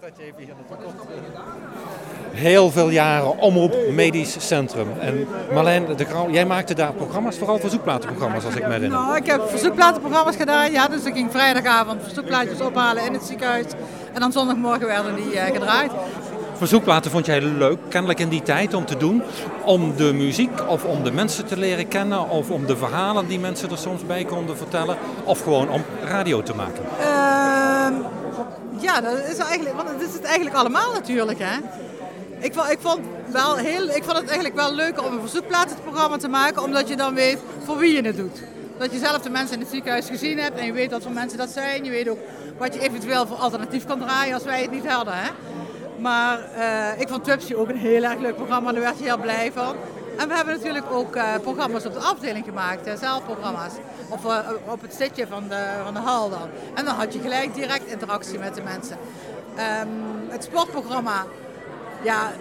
Bedankt dat je even hier naartoe komt. Heel veel jaren Omroep Medisch Centrum. En Marlijn de Grauw, jij maakte daar programma's, vooral verzoekplatenprogramma's als ik me herinner. Nou, ik heb verzoekplatenprogramma's gedaan. Ja, dus ik ging vrijdagavond verzoekplaatjes ophalen in het ziekenhuis. En dan zondagmorgen werden die uh, gedraaid. Verzoekplaten vond jij leuk, kennelijk in die tijd, om te doen. Om de muziek of om de mensen te leren kennen. Of om de verhalen die mensen er soms bij konden vertellen. Of gewoon om radio te maken. Uh, ja, dat is eigenlijk, want het is het eigenlijk allemaal natuurlijk. Hè? Ik vond, ik, vond wel heel, ik vond het eigenlijk wel leuker om een verzoekplatenprogramma te maken. Omdat je dan weet voor wie je het doet. Dat je zelf de mensen in het ziekenhuis gezien hebt en je weet wat voor mensen dat zijn. Je weet ook wat je eventueel voor alternatief kan draaien als wij het niet hadden. Hè? Maar uh, ik vond Twipsy ook een heel erg leuk programma, daar werd je heel blij van. En we hebben natuurlijk ook uh, programma's op de afdeling gemaakt, uh, zelfprogramma's. Of uh, op het zitje van de, van de hal dan. En dan had je gelijk direct interactie met de mensen. Um, het sportprogramma, ja,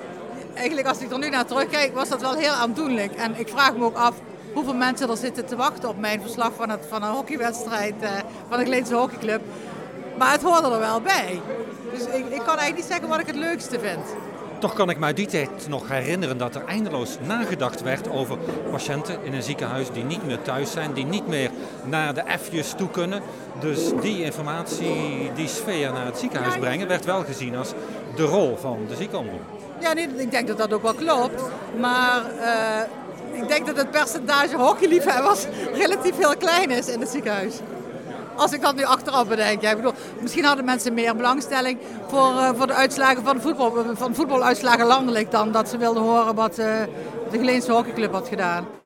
eigenlijk als ik er nu naar terugkijk, was dat wel heel aandoenlijk. En ik vraag me ook af hoeveel mensen er zitten te wachten op mijn verslag van, het, van een hockeywedstrijd van de Gleense Hockeyclub. Maar het hoorde er wel bij. Dus ik, ik kan eigenlijk niet zeggen wat ik het leukste vind. Toch kan ik me uit die tijd nog herinneren dat er eindeloos nagedacht werd over patiënten in een ziekenhuis die niet meer thuis zijn, die niet meer naar de F'jes toe kunnen. Dus die informatie, die sfeer naar het ziekenhuis brengen, werd wel gezien als de rol van de ziekenomroep. Ja, nee, ik denk dat dat ook wel klopt. Maar uh, ik denk dat het percentage hockeyliefhebbers relatief heel klein is in het ziekenhuis. Als ik dat nu achteraf bedenk. Ik bedoel, misschien hadden mensen meer belangstelling voor, uh, voor de uitslagen van, voetbal, van voetbaluitslagen landelijk dan dat ze wilden horen wat uh, de Geleense hockeyclub had gedaan.